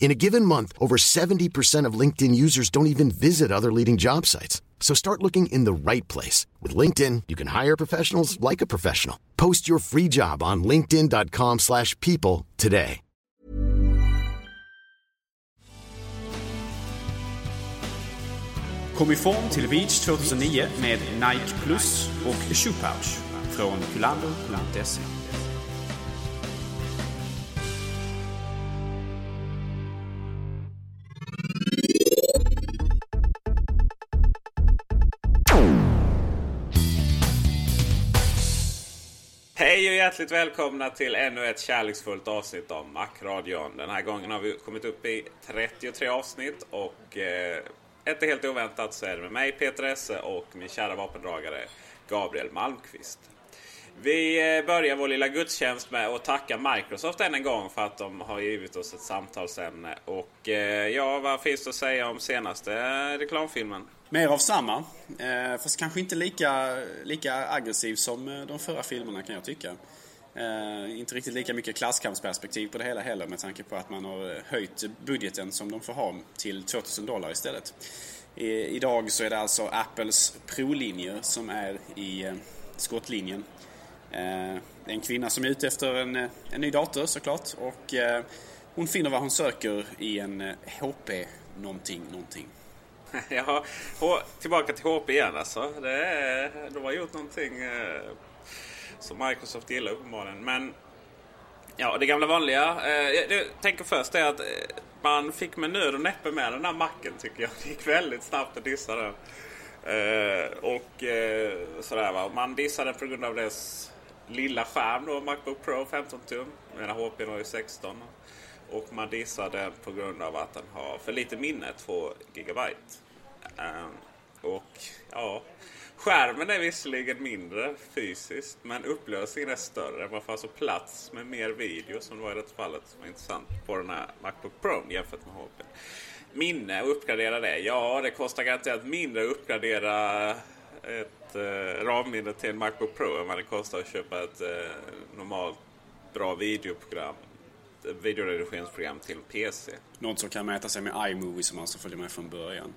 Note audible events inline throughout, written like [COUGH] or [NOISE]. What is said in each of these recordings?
In a given month, over 70% of LinkedIn users don't even visit other leading job sites. So start looking in the right place. With LinkedIn, you can hire professionals like a professional. Post your free job on linkedin.com slash people today. Kom i form till Beach 2009 med Nike Plus och Shoe Pouch från Pylander.se. Hej och hjärtligt välkomna till ännu ett kärleksfullt avsnitt av Macradion. Den här gången har vi kommit upp i 33 avsnitt och eh, inte helt oväntat så är det med mig Peter Esse och min kära vapendragare Gabriel Malmqvist. Vi eh, börjar vår lilla gudstjänst med att tacka Microsoft än en gång för att de har givit oss ett samtalsämne. Och eh, ja, vad finns det att säga om senaste eh, reklamfilmen? Mer av samma. Eh, fast kanske inte lika, lika aggressiv som eh, de förra filmerna kan jag tycka. Eh, inte riktigt lika mycket klasskampsperspektiv på det hela heller med tanke på att man har eh, höjt budgeten som de får ha till 2000 dollar istället. I, idag så är det alltså Apples Pro-linjer som är i eh, skottlinjen. Eh, det är en kvinna som är ute efter en, eh, en ny dator såklart och eh, hon finner vad hon söker i en HP någonting, någonting. [LAUGHS] Ja, tillbaka till HP igen alltså. Det är, de har gjort någonting eh, som Microsoft gillar uppenbarligen. Men ja, det gamla vanliga. Eh, jag tänker först är att eh, man fick med nöd och näppe med den här macken tycker jag. [LAUGHS] Det gick väldigt snabbt att dissa den. Eh, och eh, sådär va. Man dissade den på grund av dess lilla skärm då, Macbook Pro 15 tum. Medan HP har ju 16. Och man dissar den på grund av att den har för lite minne, 2 GB. Um, och ja, skärmen är visserligen mindre fysiskt men upplösningen är större. Man får alltså plats med mer video som var i det fallet som var intressant på den här Macbook Pro jämfört med HP. Minne och uppgradera det? Ja, det kostar garanterat mindre att uppgradera ett eh, RAM-minne till en Macbook Pro än vad det kostar att köpa ett eh, normalt bra videoprogram videoredigeringsprogram till PC. Något som kan mäta sig med iMovie som alltså följer med från början.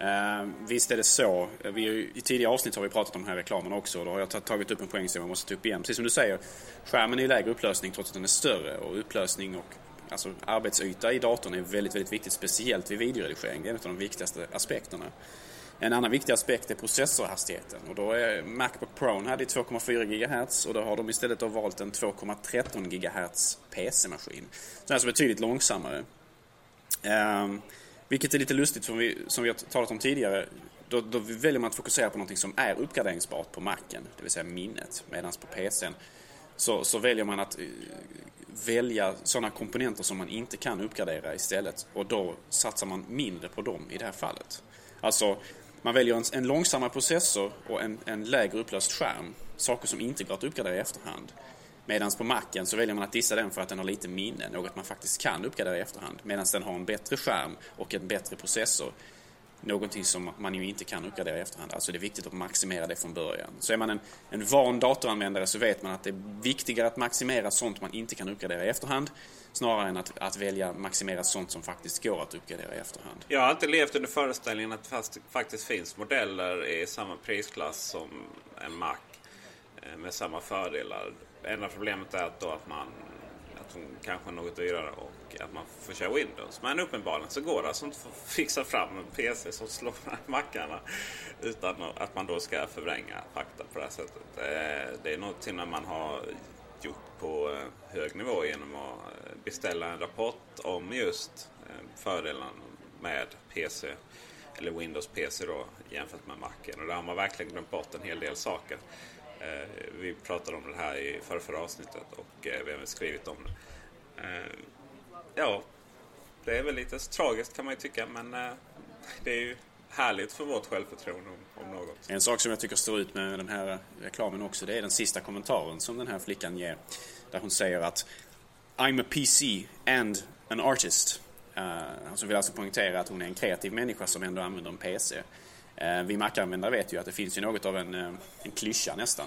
Uh, visst är det så. Vi, I tidigare avsnitt har vi pratat om den här reklamen också. Då har jag tagit upp en poäng som jag måste ta upp igen. Precis som du säger, skärmen är i lägre upplösning trots att den är större. Och upplösning och alltså, arbetsyta i datorn är väldigt, väldigt viktigt. Speciellt vid videoredigering. Det är en av de viktigaste aspekterna. En annan viktig aspekt är processorhastigheten. Och då är Macbook Pro hade 2,4 GHz och då har de istället då valt en 2,13 GHz PC-maskin. Så den är alltså betydligt långsammare. Um, vilket är lite lustigt som vi, som vi har talat om tidigare. Då, då väljer man att fokusera på något som är uppgraderingsbart på Macen, det vill säga minnet. Medan på PCn så, så väljer man att uh, välja sådana komponenter som man inte kan uppgradera istället. Och då satsar man mindre på dem i det här fallet. Alltså, man väljer en, en långsammare processor och en, en lägre upplöst skärm. Saker som inte går att uppgradera i efterhand. Medan på Macen så väljer man att dissa den för att den har lite minne, något man faktiskt kan uppgradera i efterhand. Medan den har en bättre skärm och en bättre processor. Någonting som man ju inte kan uppgradera i efterhand. Alltså det är viktigt att maximera det från början. Så är man en, en van datoranvändare så vet man att det är viktigare att maximera sånt man inte kan uppgradera i efterhand snarare än att, att välja maximera sånt som faktiskt går att uppgradera i efterhand. Jag har alltid levt under föreställningen att det faktiskt finns modeller i samma prisklass som en Mac eh, med samma fördelar. Enda problemet är att, då att man att de kanske är något dyrare och att man får köra Windows. Men uppenbarligen så går det alltså inte att fixa fram en PC som slår [LAUGHS] mackarna utan att man då ska förvränga fakta på det här sättet. Eh, det är, någonting är man har gjort på eh, hög nivå genom att eh, beställa en rapport om just fördelarna med PC eller Windows PC då jämfört med Macen. Och där har man verkligen glömt bort en hel del saker. Vi pratade om det här i förra, förra avsnittet och vi har även skrivit om det. Ja, det är väl lite tragiskt kan man ju tycka men eh, det är ju härligt för vårt självförtroende om, om något. En sak som jag tycker står ut med den här reklamen också det är den sista kommentaren som den här flickan ger. Där hon säger att I'm a PC and an artist. Uh, hon vill alltså poängtera att hon är en kreativ människa som ändå använder en PC. Uh, eh, vi Mac-användare vet ju att det finns ju något av en, uh, en klyscha nästan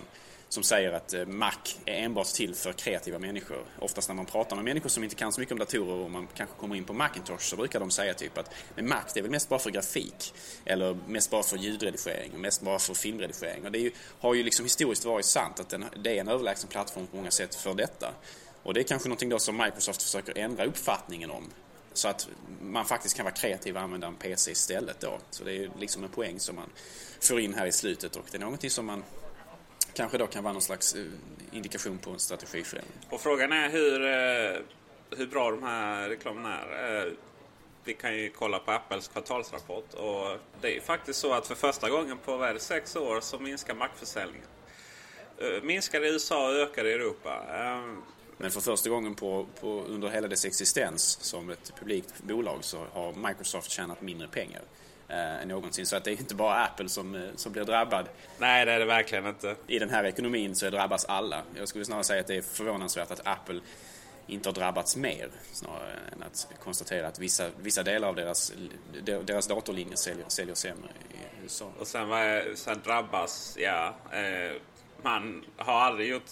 som säger att eh, Mac är enbart till för kreativa människor. Oftast när man pratar med människor som inte kan så mycket om datorer och man kanske kommer in på Macintosh så brukar de säga typ att men Mac det är väl mest bara för grafik eller mest bara för ljudredigering och mest bara för filmredigering. Och det ju, har ju liksom historiskt varit sant att den, det är en överlägsen plattform på många sätt för detta. Och det är kanske någonting då som Microsoft försöker ändra uppfattningen om. Så att man faktiskt kan vara kreativ och använda en PC istället då. Så det är liksom en poäng som man får in här i slutet och det är någonting som man kanske då kan vara någon slags eh, indikation på en strategiförändring. Och frågan är hur, eh, hur bra de här reklamerna är. Eh, vi kan ju kolla på Apples kvartalsrapport och det är ju faktiskt så att för första gången på vad är det, sex år så minskar Mac-försäljningen. Minskar i USA och ökar i Europa. Men för första gången på, på, under hela dess existens som ett publikt bolag så har Microsoft tjänat mindre pengar eh, någonsin. Så att det är inte bara Apple som, eh, som blir drabbad. Nej, det är det verkligen inte. I den här ekonomin så drabbas alla. Jag skulle snarare säga att det är förvånansvärt att Apple inte har drabbats mer snarare än att konstatera att vissa, vissa delar av deras, deras datorlinjer säljer, säljer sämre i USA. Och sen, vad är, sen drabbas, ja. Eh, man har aldrig gjort,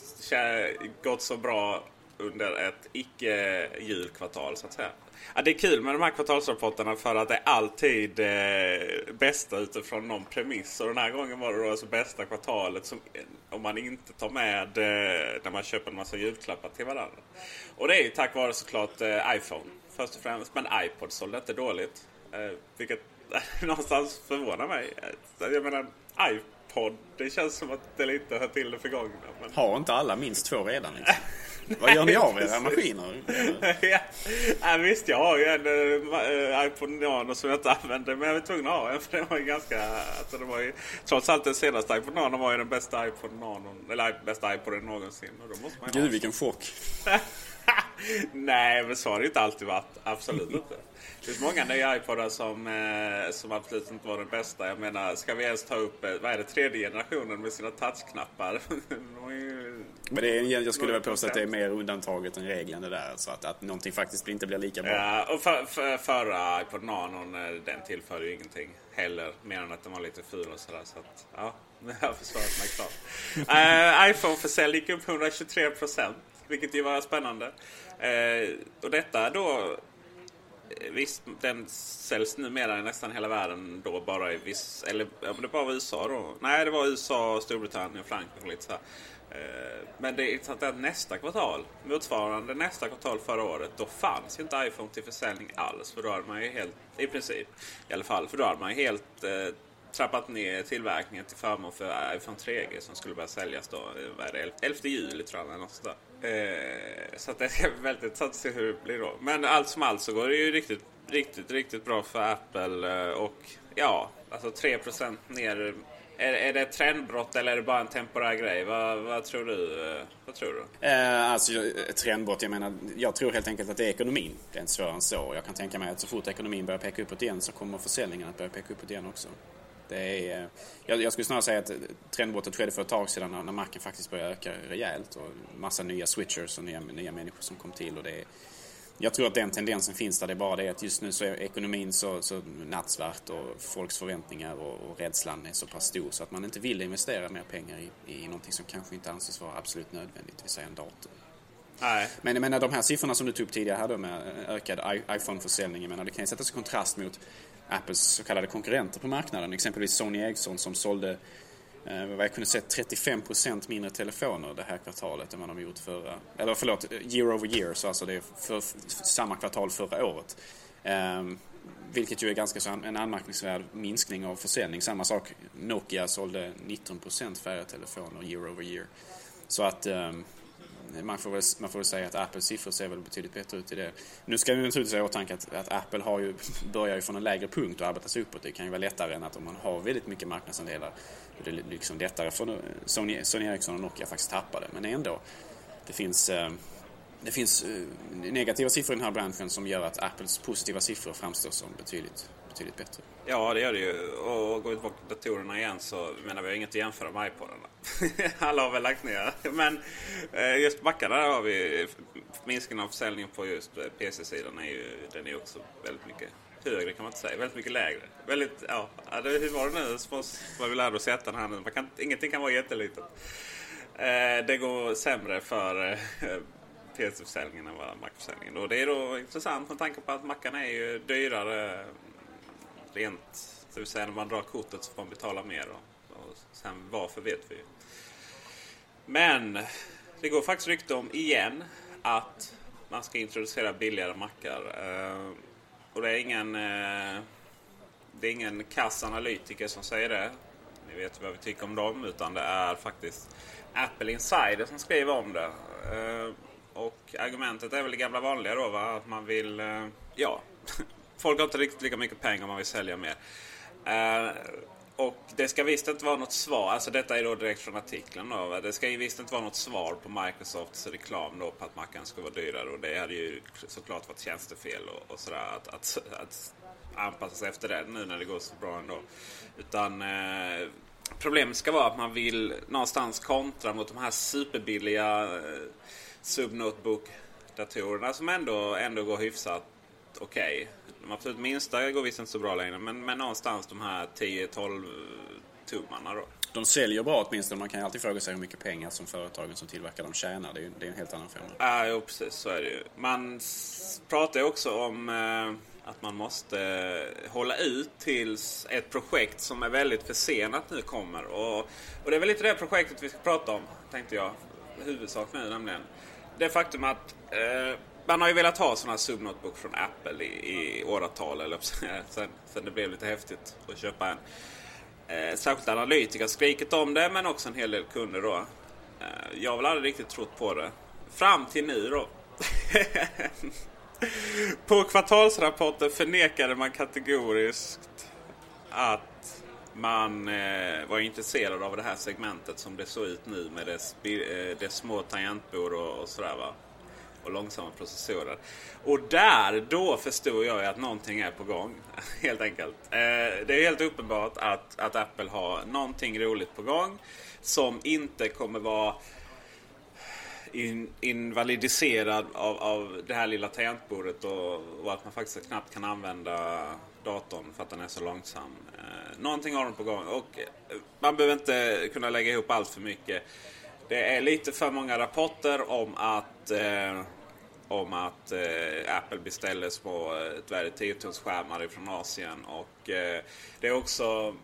gått så bra under ett icke-julkvartal så att säga. Ja, det är kul med de här kvartalsrapporterna för att det är alltid eh, bästa utifrån någon premiss. Och den här gången var det då alltså bästa kvartalet som, om man inte tar med eh, när man köper en massa julklappar till varandra. Och det är ju tack vare såklart eh, iPhone först och främst. Men iPod sålde inte dåligt. Eh, vilket [LAUGHS] någonstans förvånar mig. Jag menar iPod, det känns som att det lite hör till det förgångna. Men... Har inte alla minst två redan? Liksom? [LAUGHS] Vad gör ni av era maskiner? ja, visst, jag har ju en äh, iPod Nano som jag inte använder. Men jag var tvungen att ha en för den var ju ganska... Alltså, det var ju, trots allt den senaste iPod Nano var ju den bästa iPod Nano, eller bästa iPoden någonsin. Och då måste man Gud vilken chock. [LAUGHS] Nej, men så har det inte alltid varit. Absolut inte. Det finns många nya iPodar som, eh, som absolut inte var den bästa. Jag menar, ska vi ens ta upp eh, vad är det, tredje generationen med sina touchknappar? [LAUGHS] Men det är, jag skulle väl påstå att det är mer undantaget än regeln det där. Så att, att någonting faktiskt inte blir lika bra. Ja, och för, för, förra iPod Nano, eh, den tillförde ju ingenting heller. Mer än att den var lite ful och sådär. Så att, ja, [LAUGHS] jag har försvarat mig klart. uh, iPhone-försäljning gick upp 123 procent. Vilket ju var spännande. Uh, och detta då Visst, den säljs numera i nästan hela världen då bara i viss... Eller ja, det bara var USA då. Nej, det var USA, Storbritannien, Frankrike och lite så här. Eh, men det är intressant att nästa kvartal, motsvarande nästa kvartal förra året, då fanns inte iPhone till försäljning alls. För då hade man ju helt, i princip, i alla fall, för då hade man ju helt eh, trappat ner tillverkningen till förmån för iPhone 3G som skulle börja säljas då, vad är det, 11 juli tror jag. Något sådär. Eh, så att det ska bli väldigt intressant att se hur det blir då. Men allt som allt så går det ju riktigt, riktigt, riktigt bra för Apple. Eh, och ja, alltså 3% ner. Är, är det ett trendbrott eller är det bara en temporär grej? Vad, vad tror du? Eh, vad tror du? Eh, alltså, eh, trendbrott, jag menar, jag tror helt enkelt att det är ekonomin. Det är inte svårare än så. Jag kan tänka mig att så fort ekonomin börjar peka uppåt igen så kommer försäljningen att börja peka uppåt igen också. Det är, eh, jag, jag skulle snarare säga att trendbrottet skedde för ett tag sedan när, när marken faktiskt började öka rejält och massa nya switchers och nya, nya människor som kom till. Och det är, jag tror att den tendensen finns där. Det är bara det att just nu så är ekonomin så, så nattsvart och folks förväntningar och, och rädslan är så pass stor så att man inte vill investera mer pengar i, i någonting som kanske inte anses vara absolut nödvändigt, det vill säga en dator. Nej. Men jag menar de här siffrorna som du tog upp tidigare här då med ökad iPhone-försäljning, jag menar det kan ju sättas i kontrast mot Apples så kallade konkurrenter på marknaden. Exempelvis Sony Ericsson som sålde eh, Eh, vad jag kunde se 35% mindre telefoner det här kvartalet än vad de gjort förra... Eller förlåt, year over year, så alltså det är för, samma kvartal förra året. Um, vilket ju är ganska så en anmärkningsvärd minskning av försäljning. Samma sak, Nokia sålde 19% färre telefoner year over year. Så att um, man får, väl, man får väl säga att Apples siffror ser väl betydligt bättre ut i det. Nu ska vi naturligtvis ha i åtanke att, att Apple har ju, [LAUGHS] börjar ju från en lägre punkt och arbetar sig uppåt. Det kan ju vara lättare än att om man har väldigt mycket marknadsandelar. Det är liksom lättare för Sony, Sony Ericsson och Nokia faktiskt tappa det. Men ändå, det finns, eh, det finns eh, negativa siffror i den här branschen som gör att Apples positiva siffror framstår som betydligt betydligt bättre. Ja, det gör det ju. Och går vi tillbaka till datorerna igen så menar vi har inget att jämföra med iPodarna. [LAUGHS] Alla har väl lagt ner. Men eh, just backarna där har vi minskningen av försäljningen på just PC-sidan är ju den är också väldigt mycket högre kan man inte säga. Väldigt mycket lägre. Väldigt, ja, hur var det nu? Vad vi lärde oss i ettan här nu. Man kan, ingenting kan vara jättelitet. Eh, det går sämre för eh, PC-försäljningen än vad Mac-försäljningen. Och det är då intressant med tanke på att Mackarna är ju dyrare mm, rent, det vill säga när man drar kortet så får man betala mer. Och, och sen varför vet vi ju. Men det går faktiskt rykte om igen att man ska introducera billigare mackar. Eh, och det är ingen, Eh, det är ingen kassanalytiker som säger det. Ni vet vad vi tycker om dem. Utan det är faktiskt Apple Insider som skriver om det. Eh, och argumentet är väl det gamla vanliga då va? Att man vill, eh, ja, [LAUGHS] folk har inte riktigt lika mycket pengar om man vill sälja mer. Eh, och det ska visst inte vara något svar, alltså detta är då direkt från artikeln då. Det ska visst inte vara något svar på Microsofts reklam då på att mackan ska vara dyrare. Och det hade ju såklart varit tjänstefel och, och sådär att, att, att anpassa sig efter det nu när det går så bra ändå. Utan eh, problemet ska vara att man vill någonstans kontra mot de här superbilliga eh, subnotebook-datorerna som ändå, ändå går hyfsat okej. Okay. De absolut minsta går visst inte så bra längre. Men, men någonstans de här 10-12 tummarna då. De säljer bra åtminstone. Man kan ju alltid fråga sig hur mycket pengar som företagen som tillverkar dem tjänar. Det är, det är en helt annan femma. Ja, jo, precis. Så är det ju. Man pratar ju också om eh, att man måste eh, hålla ut tills ett projekt som är väldigt försenat nu kommer. Och, och det är väl lite det projektet vi ska prata om, tänkte jag. Huvudsak nu nämligen. Det faktum att eh, man har ju velat ha sådana subnotebook från Apple i, i åratal. Eller, sen, sen det blev lite häftigt att köpa en. Eh, särskilt analytiker har skrikit om det men också en hel del kunder då. Eh, jag har väl aldrig riktigt trott på det. Fram till nu då. [LAUGHS] på kvartalsrapporten förnekade man kategoriskt att man eh, var intresserad av det här segmentet som det såg ut nu med dess, eh, dess små tangentbord och, och sådär va och långsamma processorer. Och där, då förstod jag att någonting är på gång. [LAUGHS] Helt enkelt. Eh, det är helt uppenbart att, att Apple har någonting roligt på gång. Som inte kommer vara in, invalidiserad av, av det här lilla tangentbordet och, och, att man faktiskt knappt kan använda datorn för att den är så långsam. Eh, någonting har de på gång och eh, man behöver inte kunna lägga ihop allt för mycket. Det är lite för många rapporter om att, eh, om att eh, Apple beställer små eh, ett värde 10 skärmar från Asien. Och eh, det är också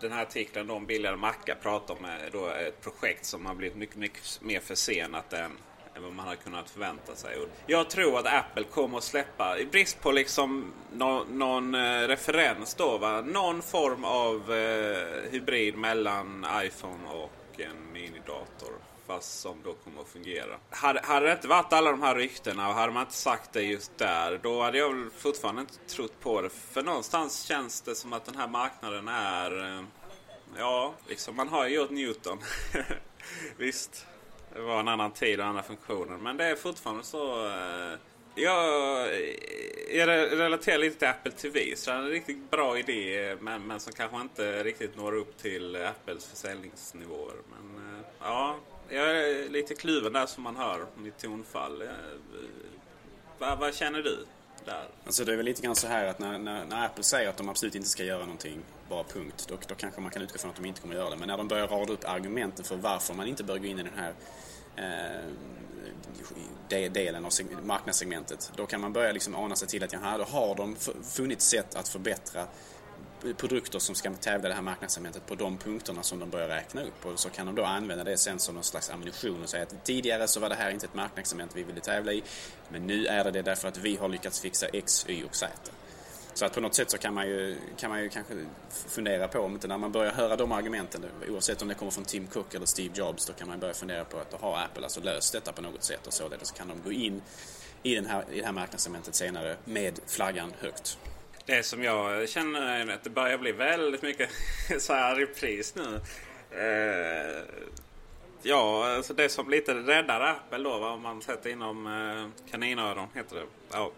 den här artikeln om billigare mackar pratar om eh, då ett projekt som har blivit mycket, mycket mer försenat än, än vad man hade kunnat förvänta sig. Och jag tror att Apple kommer att släppa, i brist på liksom no, någon eh, referens då, va? någon form av eh, hybrid mellan iPhone och en minidator. Fast som då kommer att fungera. Hade, hade det inte varit alla de här ryktena och hade man inte sagt det just där. Då hade jag väl fortfarande inte trott på det. För någonstans känns det som att den här marknaden är... Eh, ja, liksom man har ju gjort Newton. [LAUGHS] Visst, det var en annan tid och andra funktioner. Men det är fortfarande så... Eh, jag, eh, jag relaterar lite till Apple TV. Så det är en riktigt bra idé men, men som kanske inte riktigt når upp till Apples försäljningsnivåer. Men ja, jag är lite kluven där som man hör mitt tonfall. Eh, vad, vad känner du? Där. Alltså det är väl lite grann så här att när, när, när, Apple säger att de absolut inte ska göra någonting, bara punkt, då, då kanske man kan utgå från att de inte kommer göra det. Men när de börjar rada upp argumenten för varför man inte bör gå in i den här eh, delen av marknadssegmentet. Då kan man börja liksom ana sig till att jaha, då har de funnit sätt att förbättra produkter som ska tävla i det här marknadssegmentet på de punkterna som de börjar räkna upp. Och så kan de då använda det sen som någon slags ammunition och säga att tidigare så var det här inte ett marknadssegment vi ville tävla i. Men nu är det det därför att vi har lyckats fixa X, Y och Z. Så att på något sätt så kan man ju, kan man ju kanske fundera på, om inte när man börjar höra de argumenten, oavsett om det kommer från Tim Cook eller Steve Jobs, då kan man börja fundera på att då har Apple alltså löst detta på något sätt och således kan de gå in i, den här, i det här marknadssegmentet senare med flaggan högt. Det som jag känner är att det börjar bli väldigt mycket [LAUGHS] så här repris nu. Eh, ja, alltså det som lite räddar Apple då, va, om man sätter inom eh, kaninöron, heter det. Ja.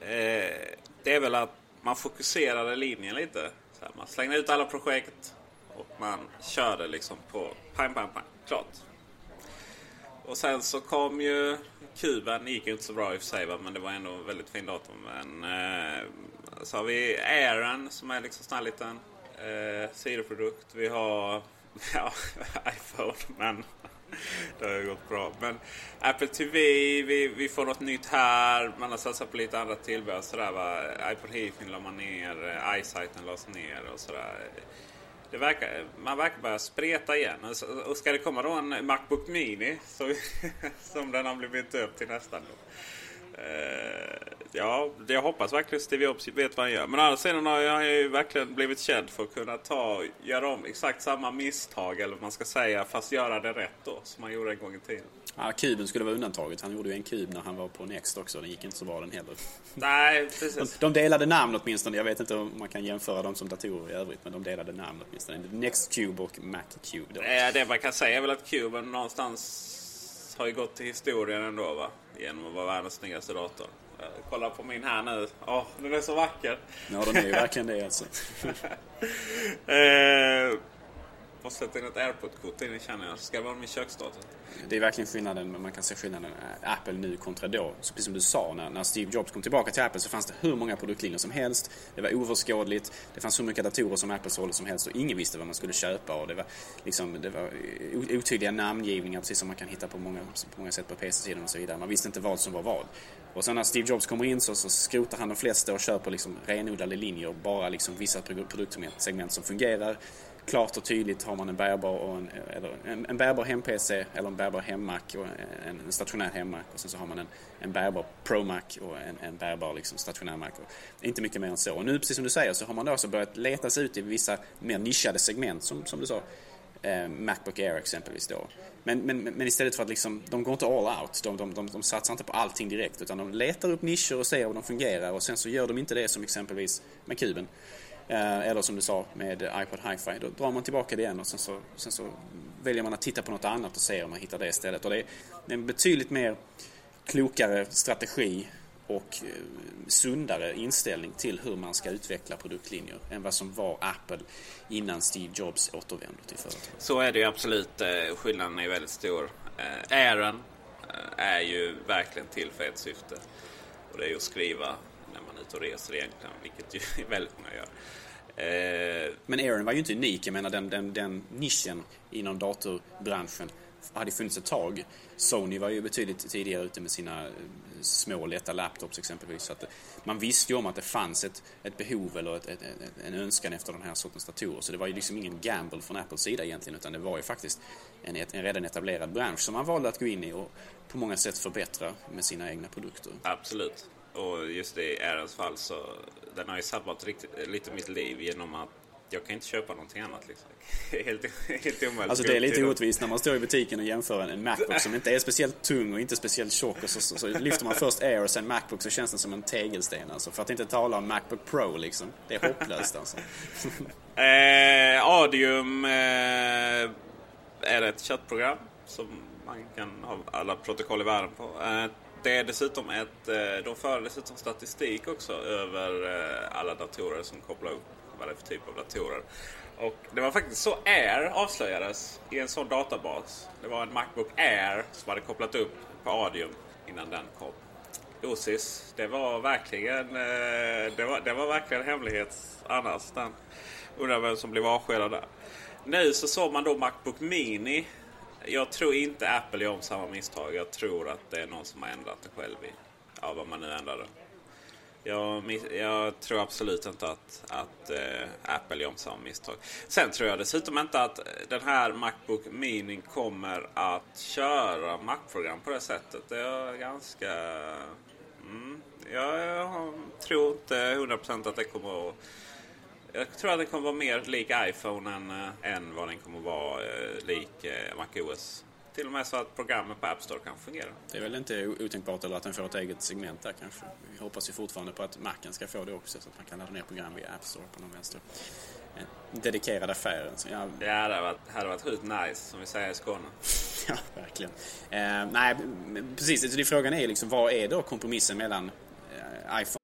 Eh, det är väl att man fokuserade linjen lite. Så här, man slängde ut alla projekt och man körde liksom på pang, pang, pang. Klart. Och sen så kom ju kuben. Det gick ju inte så bra i och för sig, va? men det var ändå en väldigt fin dator. Men eh, så har vi Airen som är liksom sån här liten eh, sidoprodukt. Vi har [LAUGHS] ja, iPhone, men [LAUGHS] det har ju gått bra. Men Apple TV, vi, vi får något nytt här. Man har satsat på lite andra tillbehör. Sådär, va? iPod Heafin la man ner, eh, iSighten lades ner och sådär. Det verkar, man verkar börja spreta igen. Och ska det komma då en Macbook Mini så, [LAUGHS] som den har blivit döpt till nästan. Då. Uh, ja, jag hoppas verkligen Steve Jobs vet vad han gör. Men å andra sidan har jag ju verkligen blivit känd för att kunna ta, göra om exakt samma misstag, eller vad man ska säga, fast göra det rätt då, som man gjorde en gång i tiden. Ja, kuben skulle vara undantaget. Han gjorde ju en kub när han var på Next också. Den gick inte så bra den heller. Nej, precis. De, de delade namn åtminstone. Jag vet inte om man kan jämföra dem som datorer i övrigt, men de delade namn åtminstone. Next Cube och Mac Cube. Då. Det man kan säga är väl att kuben någonstans har ju gått till historien ändå va? Genom att vara världens snyggaste dator. Kolla på min här nu. Åh, oh, den är så vacker. Ja, den är ju verkligen det alltså. [LAUGHS] eh, måste sätta in ett airport-kort in känner jag. Ska det vara min köksdator? Det är verkligen skillnaden, man kan se skillnaden eh, Apple nu kontra då. Så precis som du sa, när, när Steve Jobs kom tillbaka till Apple så fanns det hur många produktlinjer som helst. Det var oöverskådligt. Det fanns hur mycket datorer som Apple sålde som helst och ingen visste vad man skulle köpa. Och det var, liksom, det var eh, otydliga namngivningar precis som man kan hitta på många, på många sätt på PC-sidan och så vidare. Man visste inte vad som var vad. Och sen när Steve Jobs kommer in så, så skrotar han de flesta och köper liksom renodlade linjer. Bara liksom vissa produktsegment som fungerar klart och tydligt har man en bärbar, och en, eller en, en bärbar hem-PC eller en bärbar hem-Mac och en, en stationär hem-Mac och sen så har man en, en bärbar Pro-Mac och en, en bärbar liksom stationär Mac. Och inte mycket mer än så. Och nu, precis som du säger, så har man då också börjat leta sig ut i vissa mer nischade segment som, som du sa. Eh, Macbook Air exempelvis då. Men, men, men istället för att liksom, de går inte all out. De, de, de, de satsar inte på allting direkt utan de letar upp nischer och ser om de fungerar och sen så gör de inte det som exempelvis med kuben. Eh, eller som du sa med iPod Hi-Fi. Då drar man tillbaka det igen och sen så, sen så väljer man att titta på något annat och se om man hittar det istället. Och det är en betydligt mer klokare strategi och eh, sundare inställning till hur man ska utveckla produktlinjer än vad som var Apple innan Steve Jobs återvände till företaget. Så är det ju absolut. Eh, skillnaden är väldigt stor. Airen är ju verkligen till för ett syfte. Och det är ju att skriva och reser egentligen, vilket ju [LAUGHS] väldigt många gör. Eh, Men Aaron var ju inte unik. Jag menar den, den, den nischen inom datorbranschen hade funnits ett tag. Sony var ju betydligt tidigare ute med sina eh, små lätta laptops exempelvis. Så att man visste ju om att det fanns ett, ett behov eller ett, ett, en önskan efter den här sortens datorer. Så det var ju liksom ingen gamble från Apples sida egentligen utan det var ju faktiskt en, en redan etablerad bransch som man valde att gå in i och på många sätt förbättra med sina egna produkter. Absolut. Och just i Aarons fall så den har ju sabbat riktigt, lite mitt liv genom att jag kan inte köpa någonting annat. Liksom. [LAUGHS] helt, helt omöjligt. Alltså det är lite orättvist när man står i butiken och jämför en Macbook som inte är speciellt tung och inte speciellt tjock och så, så, så lyfter man först Air och sen Macbook så känns den som en tegelsten alltså. För att inte tala om Macbook Pro liksom. Det är hopplöst alltså. [LAUGHS] eh, Adium eh, är ett chattprogram som man kan ha alla protokoll i världen på. Eh, det är dessutom ett, eh, de för dessutom statistik också över eh, alla datorer som kopplar upp vad det är för typ av datorer. Och det var faktiskt så Air avslöjades i en sån databas. Det var en Macbook Air som hade kopplat upp på Adium innan den kom. Osis, det var verkligen, eh, det var, det var verkligen hemlighet annars. Den, undrar vem som blev avskedad där. Nu så såg man då Macbook Mini jag tror inte Apple gör om samma misstag. Jag tror att det är någon som har ändrat det själv i ja, vad man nu ändrar det. Jag, jag, tror absolut inte att, att eh, Apple gör om samma misstag. Sen tror jag dessutom inte att den här Macbook Mini kommer att köra Mac-program på det sättet. Det är ganska Mm. Jag tror inte 100% att det kommer att... Jag tror att den kommer vara mer lik iPhone än, äh, än vad den kommer vara äh, lik äh, MacOS. Till och med så att programmen på App Store kan fungera. Det är väl inte otänkbart eller att den får ett eget segment där kanske. Vi hoppas ju fortfarande på att Macen ska få det också så att man kan ladda ner program via App Store på någon vänster. En dedikerad affär. Så jag... Det hade varit, hade varit sjukt nice som vi säger i Skåne. [LAUGHS] ja, verkligen. Eh, nej, precis. Så frågan är liksom vad är då kompromissen mellan eh, iPhone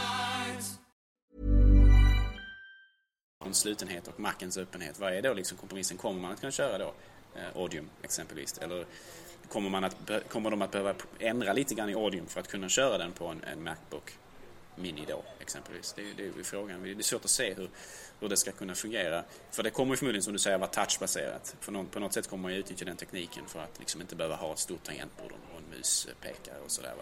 Slutenhet och Macens öppenhet. Vad är då liksom kompromissen? Kommer man att kunna köra då eh, Audium exempelvis? Eller kommer, man att, kommer de att behöva ändra lite grann i Audium för att kunna köra den på en, en Macbook Mini då exempelvis? Det, det är frågan. Det är svårt att se hur, hur det ska kunna fungera. För det kommer förmodligen som du säger vara touchbaserat. För någon, på något sätt kommer man ju utnyttja den tekniken för att liksom inte behöva ha ett stort tangentbord och en muspekare och sådär.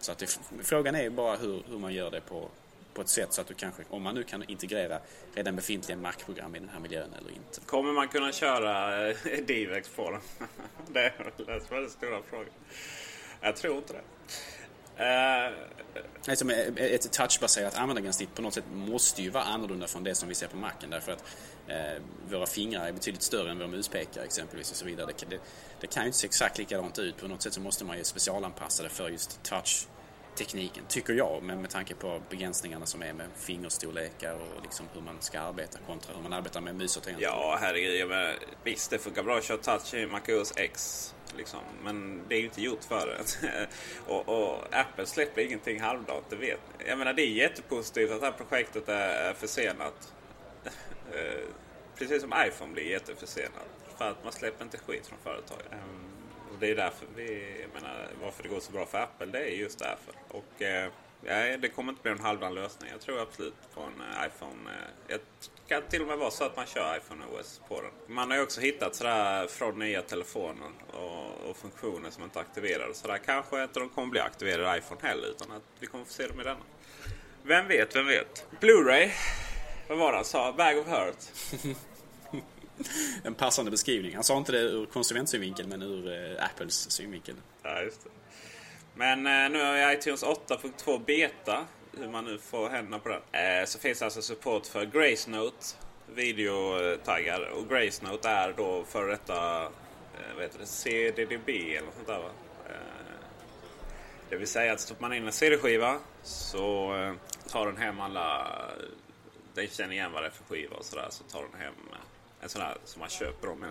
Så att det, frågan är bara hur, hur man gör det på, på ett sätt så att du kanske, om man nu kan integrera redan befintliga Mac-program i den här miljön eller inte. Kommer man kunna köra eh, [LAUGHS] DivX på den? [LAUGHS] det är den stora frågan. Jag tror inte det. Uh, alltså, ett touchbaserat användargränssnitt på något sätt måste ju vara annorlunda från det som vi ser på Macen därför att uh, våra fingrar är betydligt större än våra muspekare exempelvis och så vidare. Det, det, det kan ju inte se exakt likadant ut. På något sätt så måste man ju specialanpassa det för just touch tekniken, tycker jag, men med tanke på begränsningarna som är med fingerstorlekar och liksom hur man ska arbeta kontra hur man arbetar med mus och tangentbord. Ja, herregud. Men, visst, det funkar bra att köra touch i MacOS X. Liksom. Men det är ju inte gjort för det. [LAUGHS] och, och, Apple släpper ingenting halvdant, det vet Jag menar, det är jättepositivt att det här projektet är försenat. [LAUGHS] Eh, precis som iPhone blir jätteförsenat. För att man släpper inte skit från företaget. Ehm, och det är därför vi, jag menar, varför det går så bra för Apple, det är just därför. Och eh, det kommer inte bli en halvdan lösning. Jag tror absolut på en eh, iPhone. Eh, det kan till och med vara så att man kör iPhone OS på den. Man har ju också hittat sådär från nya telefoner och, och funktioner som inte är aktiverade. Så där kanske inte de kommer bli aktiverade i iPhone heller utan att vi kommer få se dem i denna. Vem vet, vem vet? Blu-ray. Vad var det han sa? Bag of Hurt. [LAUGHS] [LAUGHS] en passande beskrivning. Han sa inte det ur konsumentsynvinkel men ur eh, Apples synvinkel. Ja, just det. Men eh, nu har vi iTunes 8.2 Beta. Hur man nu får händerna på den. Eh, så finns alltså support för Grace Note videotaggar. Och Grace Note är då för detta vad vet det, CDDB eller något sånt där va? Det vill säga att stoppar man in en CD-skiva så tar den hem alla... Den känner igen vad det är för skiva och sådär. Så tar den hem en sån här som man köper om.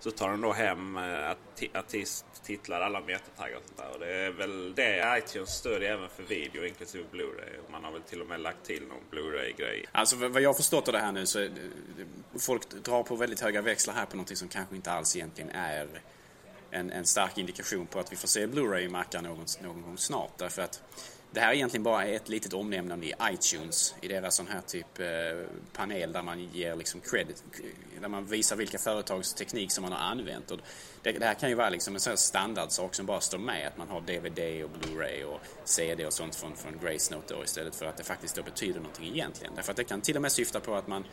Så tar den då hem eh, artisttitlar, alla metataggar och sånt där. Och det är väl det iTunes stödjer även för video inklusive Blu-ray. Man har väl till och med lagt till någon Blu-ray-grej. Alltså vad jag förstått av det här nu så eh, folk drar på väldigt höga växlar här på någonting som kanske inte alls egentligen är en, en stark indikation på att vi får se Blu-ray i mackar någon, någon gång snart. Därför att det här är egentligen bara ett litet omnämnande i iTunes, i deras sån här typ eh, panel där man ger liksom credit, där man visar vilka företags teknik som man har använt. Och det, det här kan ju vara liksom en sån här standardsak som bara står med, att man har DVD och Blu-ray och CD och sånt från, från Grace Note då istället för att det faktiskt då betyder någonting egentligen. Därför att det kan till och med syfta på att man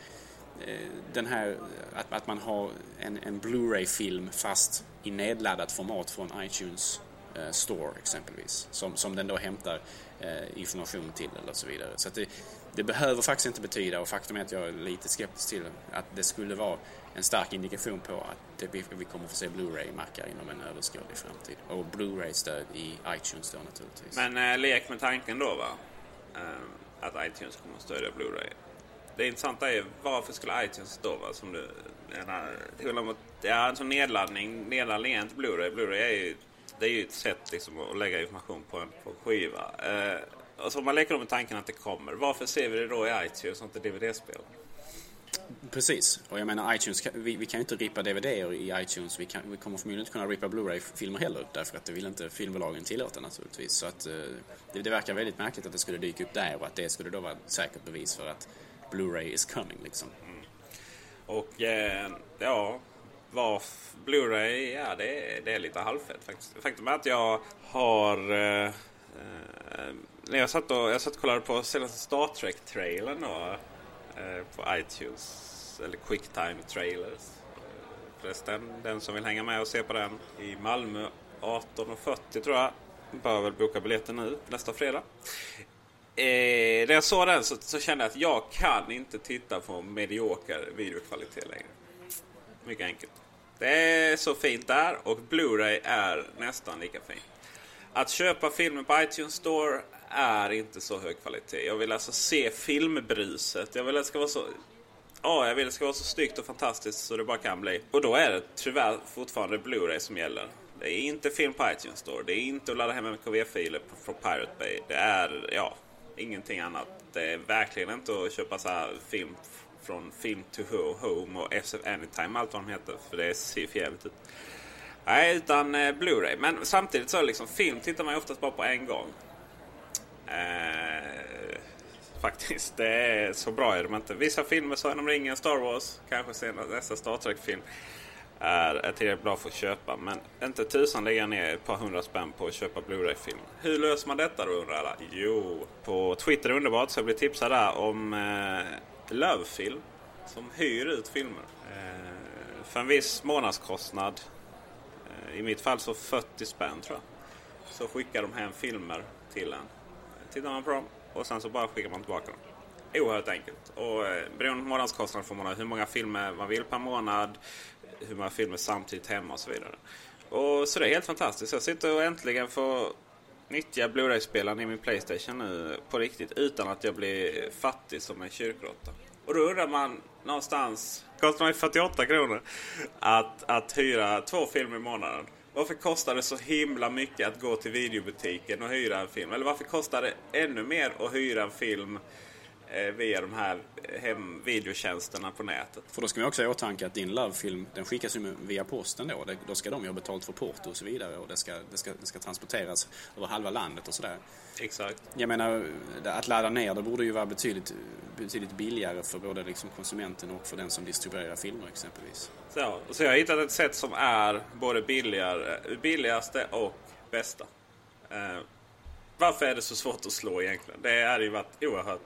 eh, den här, att, att man har en, en Blu-ray-film fast i nedladdat format från iTunes eh, Store exempelvis. Som, som den då hämtar Eh, information till eller så vidare. Så att det, det behöver faktiskt inte betyda, och faktum är att jag är lite skeptisk till att det skulle vara en stark indikation på att det, vi, vi kommer få se Blu-ray-mackar inom en överskådlig framtid. Och Blu-ray-stöd i iTunes då naturligtvis. Men eh, lek med tanken då va? Eh, att iTunes kommer att stödja Blu-ray. Det intressanta är varför skulle iTunes då va? som du menar, till och med, ja alltså nedladdning, nedladdning är inte Blu-ray. Blu-ray är ju, det är ju ett sätt liksom att lägga information på en, på en skiva. Eh, och så om man leker med tanken att det kommer, varför ser vi det då i iTunes och inte DVD-spel? Precis, och jag menar iTunes, vi, vi kan ju inte rippa DVD i iTunes. Vi, kan, vi kommer förmodligen inte kunna rippa Blu-ray-filmer heller därför att det vill inte filmbolagen tillåta naturligtvis. Så att eh, det, det verkar väldigt märkligt att det skulle dyka upp där och att det skulle då vara ett säkert bevis för att Blu-ray is coming liksom. Och eh, ja, var Blu-ray, ja det är, det är lite halvfett faktiskt. Faktum är att jag har... Eh, när jag satt och, jag satt och kollade på senaste Star Trek-trailern då, eh, på iTunes, eller Quicktime Trailers. Förresten, den som vill hänga med och se på den i Malmö 18.40 tror jag. Bör väl boka biljetten nu nästa fredag. Eh, när jag såg den så, så kände jag att jag kan inte titta på medioker videokvalitet längre. Mycket enkelt. Det är så fint där och Blu-ray är nästan lika fint. Att köpa filmer på iTunes Store är inte så hög kvalitet. Jag vill alltså se filmbruset. Jag vill att det ska vara så... Ja, jag vill att det ska vara så snyggt och fantastiskt så det bara kan bli. Och då är det tyvärr fortfarande Blu-ray som gäller. Det är inte film på iTunes Store. Det är inte att ladda hem MKV-filer från Pirate Bay. Det är, ja, ingenting annat. Det är verkligen inte att köpa så här film från Film to Home och SF Anytime, allt vad de heter. För det ser för jävligt ut. Nej, utan eh, Blu-ray. Men samtidigt så är liksom film tittar man ju oftast bara på en gång. Eh, faktiskt, det är så bra är de inte. Vissa filmer, Sagan om ringen, Star Wars, kanske senare nästa Star Trek-film. Är, är tillräckligt bra för att köpa. Men inte tusan lägger ner ett par hundra spänn på att köpa Blu-ray-film. Hur löser man detta då undrar alla? Jo, på Twitter är underbart så jag blir tipsad där om eh, Lovefilm. Som hyr ut filmer. Eh, för en viss månadskostnad. Eh, I mitt fall så 40 spänn tror jag. Så skickar de hem filmer till en. Tittar man på dem och sen så bara skickar man tillbaka dem. Oerhört enkelt. Och eh, beroende på månadskostnad får man ha hur många filmer man vill per månad. Hur många filmer samtidigt hemma och så vidare. Och så det är helt fantastiskt. Jag sitter och äntligen får nyttja Blu-ray-spelaren i min Playstation nu på riktigt utan att jag blir fattig som en kyrkråtta. Och då undrar man någonstans, kostar mig 48 kronor att, att hyra två filmer i månaden. Varför kostar det så himla mycket att gå till videobutiken och hyra en film? Eller varför kostar det ännu mer att hyra en film eh, via de här hem videotjänsterna på nätet? För då ska man också ha i åtanke att din Love-film, den skickas ju via posten då. Det- Då ska de ju ha betalt för porto och så vidare och det ska, det ska, det ska transporteras över halva landet och sådär. Exakt. Jag menar, att ladda ner det borde ju vara betydligt, betydligt billigare för både liksom konsumenten och för den som distribuerar filmer exempelvis. Så, så jag har hittat ett sätt som är både billigare, billigaste och bästa. Eh, varför är det så svårt att slå egentligen? Det hade ju varit oerhört...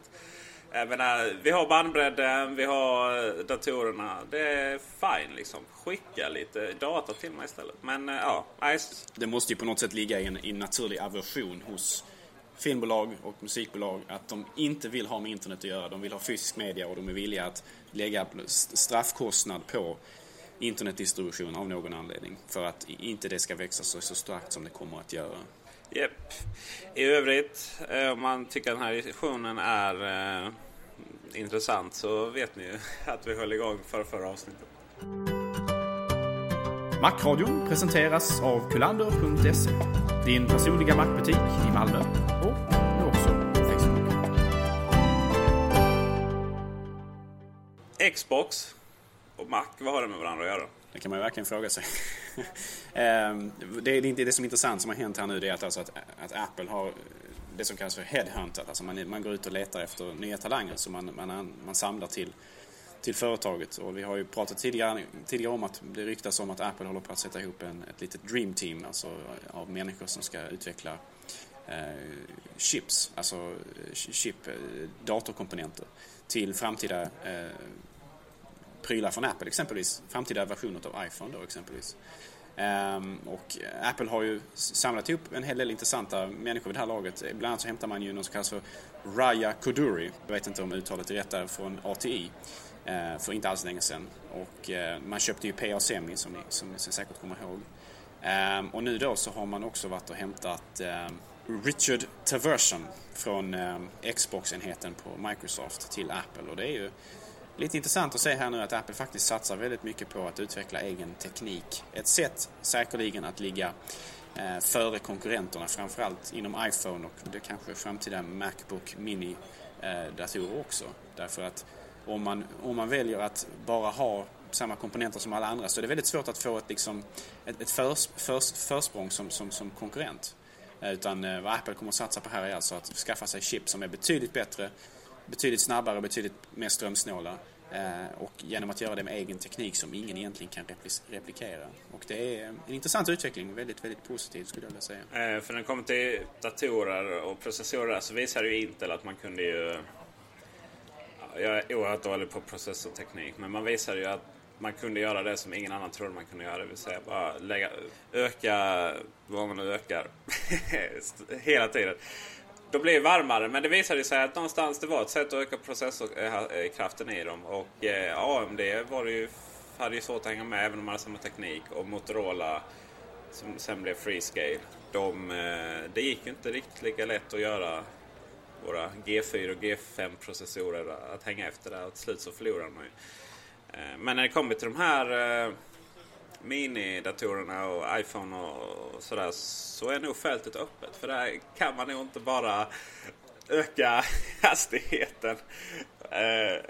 Jag menar, vi har bandbredden, vi har eh, datorerna. Det är fine liksom. Skicka lite data till mig istället. Men eh, ja, nej, Det måste ju på något sätt ligga i en, i en naturlig aversion hos filmbolag och musikbolag att de inte vill ha med internet att göra. De vill ha fysisk media och de är villiga att lägga st- straffkostnad på internetdistribution av någon anledning. För att inte det ska växa så, så starkt som det kommer att göra. Japp. I övrigt, eh, om man tycker den här diskussionen är intressant så vet ni ju [LAUGHS] att vi höll igång för förra avsnittet. Macradion presenteras av kulander.se. Din personliga mackbutik i Malmö och nu också på Facebook. Xbox och Mac, vad har det med varandra att göra? Det kan man ju verkligen fråga sig. [LAUGHS] Ehm, det, är inte det som är intressant som har hänt här nu det är att, alltså att, att Apple har det som kallas för headhuntat. Alltså man, man går ut och letar efter nya talanger som man, man, man samlar till, till företaget. Och vi har ju pratat tidigare, tidigare om att det ryktas om att Apple håller på att sätta ihop en, ett litet dream team alltså eh, av människor som ska utveckla eh, chips, alltså eh, chip, eh, datorkomponenter till framtida eh, prylar från Apple exempelvis. Framtida versioner av iPhone då exempelvis. Um, och Apple har ju samlat ihop en hel del intressanta människor vid det här laget. Bland annat så hämtar man ju någon som kallas för Raya Koduri. Jag vet inte om uttalet är rätt där, från ATI. Uh, ehm, för inte alls länge sedan. Och uh, man köpte ju PA Semi som ni, som ni säkert kommer ihåg. Um, och nu då så har man också varit och hämtat um, Richard Taversion från Xbox-enheten på Microsoft till Apple. Och det är ju Lite intressant att se här nu att Apple faktiskt satsar väldigt mycket på att utveckla egen teknik. Ett sätt säkerligen att ligga eh, före konkurrenterna, framförallt inom iPhone och det kanske framtida Macbook Mini-datorer eh, också. Därför att om man, om man väljer att bara ha samma komponenter som alla andra så är det väldigt svårt att få ett, liksom, ett, ett förs, förs, försprång som, som, som konkurrent. Eh, utan eh, vad Apple kommer att satsa på här är alltså att skaffa sig chip som är betydligt bättre betydligt snabbare, betydligt mer strömsnåla. Eh, och genom att göra det med egen teknik som ingen egentligen kan replikera. Och det är en intressant utveckling, väldigt, väldigt positiv skulle jag vilja säga. Eh, för när det kommer till datorer och processorer så visar ju Intel att man kunde ju... Jag är oerhört dålig på processorteknik, men man visade ju att man kunde göra det som ingen annan trodde man kunde göra. Det vill säga bara lägga, öka vad man nu ökar [LAUGHS] hela tiden. De blir varmare men det visade sig att någonstans det var ett sätt att öka processorkraften i dem. Och eh, AMD var det ju, hade ju svårt att hänga med även om man hade samma teknik. Och Motorola som sen blev Freescale. De, eh, det gick ju inte riktigt lika lätt att göra våra G4 och G5 processorer att hänga efter där. Och till slut så förlorade man ju. Eh, men när det kommer till de här eh, minidatorerna och iPhone och sådär så är nog fältet öppet. För där kan man nog inte bara öka [LAUGHS] hastigheten eh,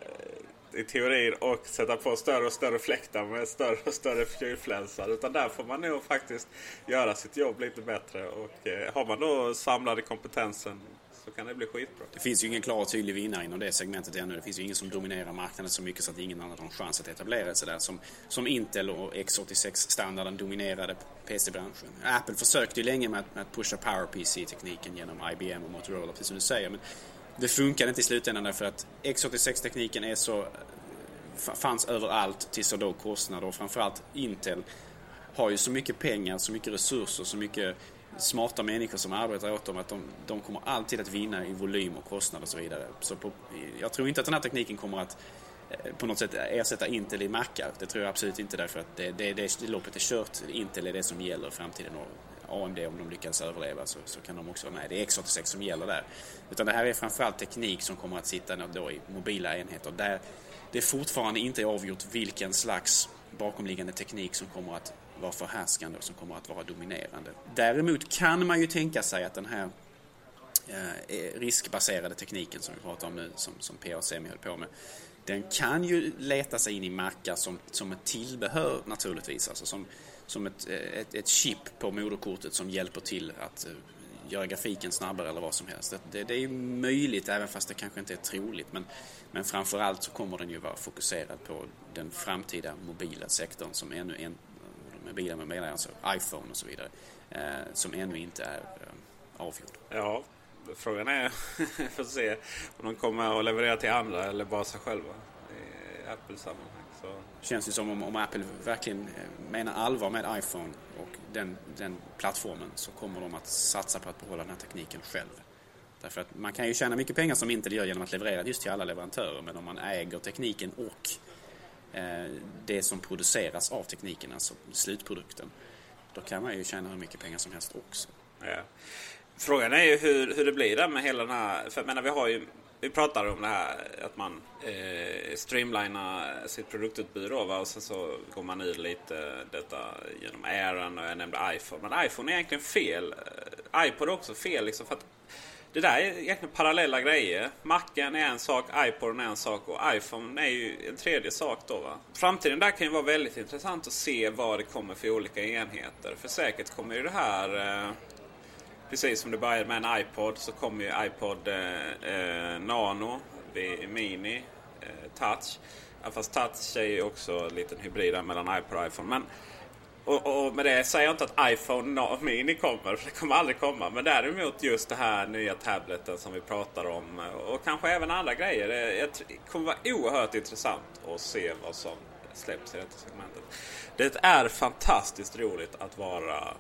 i teorin och sätta på större och större fläktar med större och större kylflänsar. Utan där får man nog faktiskt göra sitt jobb lite bättre. Och eh, har man då samlade kompetensen så kan det bli skitbra. Det finns ju ingen klar och tydlig vinnare inom det segmentet ännu. Det finns ju ingen som dominerar marknaden så mycket så att ingen annan har en chans att etablera sig där. Som, som Intel och x86-standarden dominerade PC-branschen. Apple försökte ju länge med att, med att pusha PowerPC-tekniken genom IBM och Motorola, precis som du säger. Men det funkade inte i slutändan därför att x86-tekniken är så fanns överallt till så låg kostnad och framförallt Intel har ju så mycket pengar, så mycket resurser, så mycket smarta människor som arbetar åt dem att de, de kommer alltid att vinna i volym och kostnad och så vidare. Så på, jag tror inte att den här tekniken kommer att eh, på något sätt ersätta Intel i mackar. Det tror jag absolut inte därför att det, det, det, loppet är kört. Intel är det som gäller i framtiden och AMD om de lyckas överleva så, så kan de också vara med. Det är X86 som gäller där. Utan det här är framförallt teknik som kommer att sitta då i mobila enheter där det fortfarande inte är avgjort vilken slags bakomliggande teknik som kommer att vara förhärskande och som kommer att vara dominerande. Däremot kan man ju tänka sig att den här eh, eh, riskbaserade tekniken som vi pratar om nu, som, som PA-Semi höll på med, den kan ju leta sig in i mackar som, som ett tillbehör naturligtvis, alltså som, som ett, eh, ett, ett chip på moderkortet som hjälper till att göra grafiken snabbare eller vad som helst. Det, det, det, är möjligt även fast det kanske inte är troligt men, men framförallt så kommer den ju vara fokuserad på den framtida mobila sektorn som ännu en, med bilar med menar alltså iPhone och så vidare, eh, som ännu inte är eh, avgjord. Ja, frågan är, [LAUGHS] får se om de kommer att leverera till andra eller bara sig själva i Apple-sammanhang. Så. Känns ju som om, om Apple verkligen eh, menar allvar med iPhone och den, den plattformen så kommer de att satsa på att behålla den här tekniken själv. Därför att man kan ju tjäna mycket pengar som Intel gör genom att leverera just till alla leverantörer men om man äger tekniken och Eh, det som produceras av tekniken, alltså slutprodukten, då kan man ju tjäna hur mycket pengar som helst också. Ja. Frågan är ju hur, hur det blir där med hela den här... För jag menar, vi har ju... Vi pratar om det här att man eh, streamlinar sitt produktutbud då, va? och sen så går man ur lite detta genom Airen och jag nämnde iPhone. Men iPhone är egentligen fel. Eh, iPod är också fel liksom för att det där är egentligen parallella grejer. Macen är en sak, iPoden är en sak och iPhone är ju en tredje sak då va. Framtiden där kan ju vara väldigt intressant att se vad det kommer för olika enheter. För säkert kommer ju det här eh, Precis som det började med en iPod så kommer ju iPod eh, eh Nano, Mini, eh, Touch. Ja, fast Touch är ju också en liten hybrid där mellan iPod och iPhone. Men och, och med det säger jag inte att iPhone Mini kommer, för [LAUGHS] det kommer aldrig komma. Men däremot just det här nya tableten som vi pratar om eh, och kanske även andra grejer. Eh, det kommer vara oerhört intressant att se vad som släpps i detta segmentet. Det är fantastiskt roligt att vara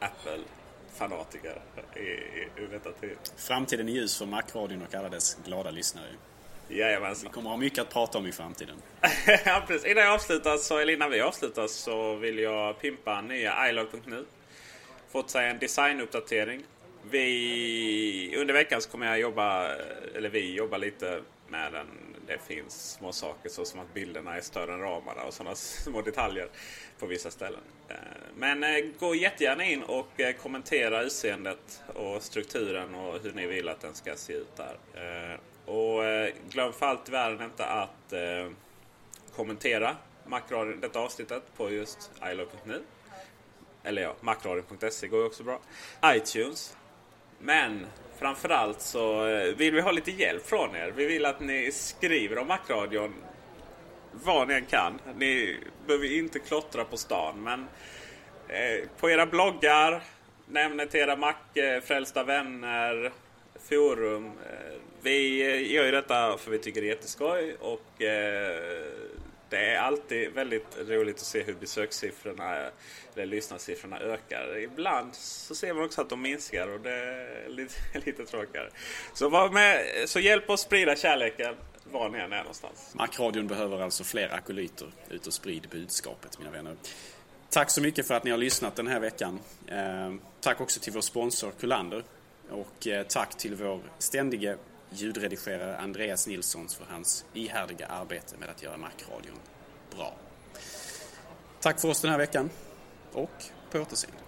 Apple-fanatiker i, i, i detta tid. Framtiden är ljus för Macradion och alla dess glada lyssnare. Jajamensan. Vi kommer ha mycket att prata om i framtiden. [LAUGHS] ja, precis. Innan jag avslutar, så, eller innan vi avslutar så vill jag pimpa nya ilog.nu. Fått sig en designuppdatering. Vi, under veckan så kommer jag jobba, eller vi jobbar lite med den. Det finns små saker så som att bilderna är större än ramarna och sådana [LAUGHS] små detaljer på vissa ställen. Eh, men eh, gå jättegärna in och eh, kommentera utseendet och strukturen och hur ni vill att den ska se ut där. Och eh, glöm för allt i världen inte att eh, kommentera Macradion, detta avsnittet på just ilog.nu. Eller ja, macradion.se går ju också bra. iTunes. Men framförallt så eh, vill vi ha lite hjälp från er. Vi vill att ni skriver om Macradion vad ni än kan. Ni behöver inte klottra på stan men eh, på era bloggar, nämn till era Mac-frälsta eh, vänner, forum. Eh, vi eh, gör ju detta för vi tycker det är jätteskoj och eh, det är alltid väldigt roligt att se hur besökssiffrorna eller lyssnarsiffrorna ökar. Ibland så ser man också att de minskar och det är lite, [LAUGHS] lite tråkigare. Så, var med, så hjälp oss sprida kärleken var ni än är någonstans. Macradion behöver alltså fler akolyter. Ut och sprid budskapet mina vänner. Tack så mycket för att ni har lyssnat den här veckan. Eh, tack också till vår sponsor Kullander. Och eh, tack till vår ständige ljudredigerare Andreas Nilssons för hans ihärdiga arbete med att göra Macradion bra. Tack för oss den här veckan och på återseende.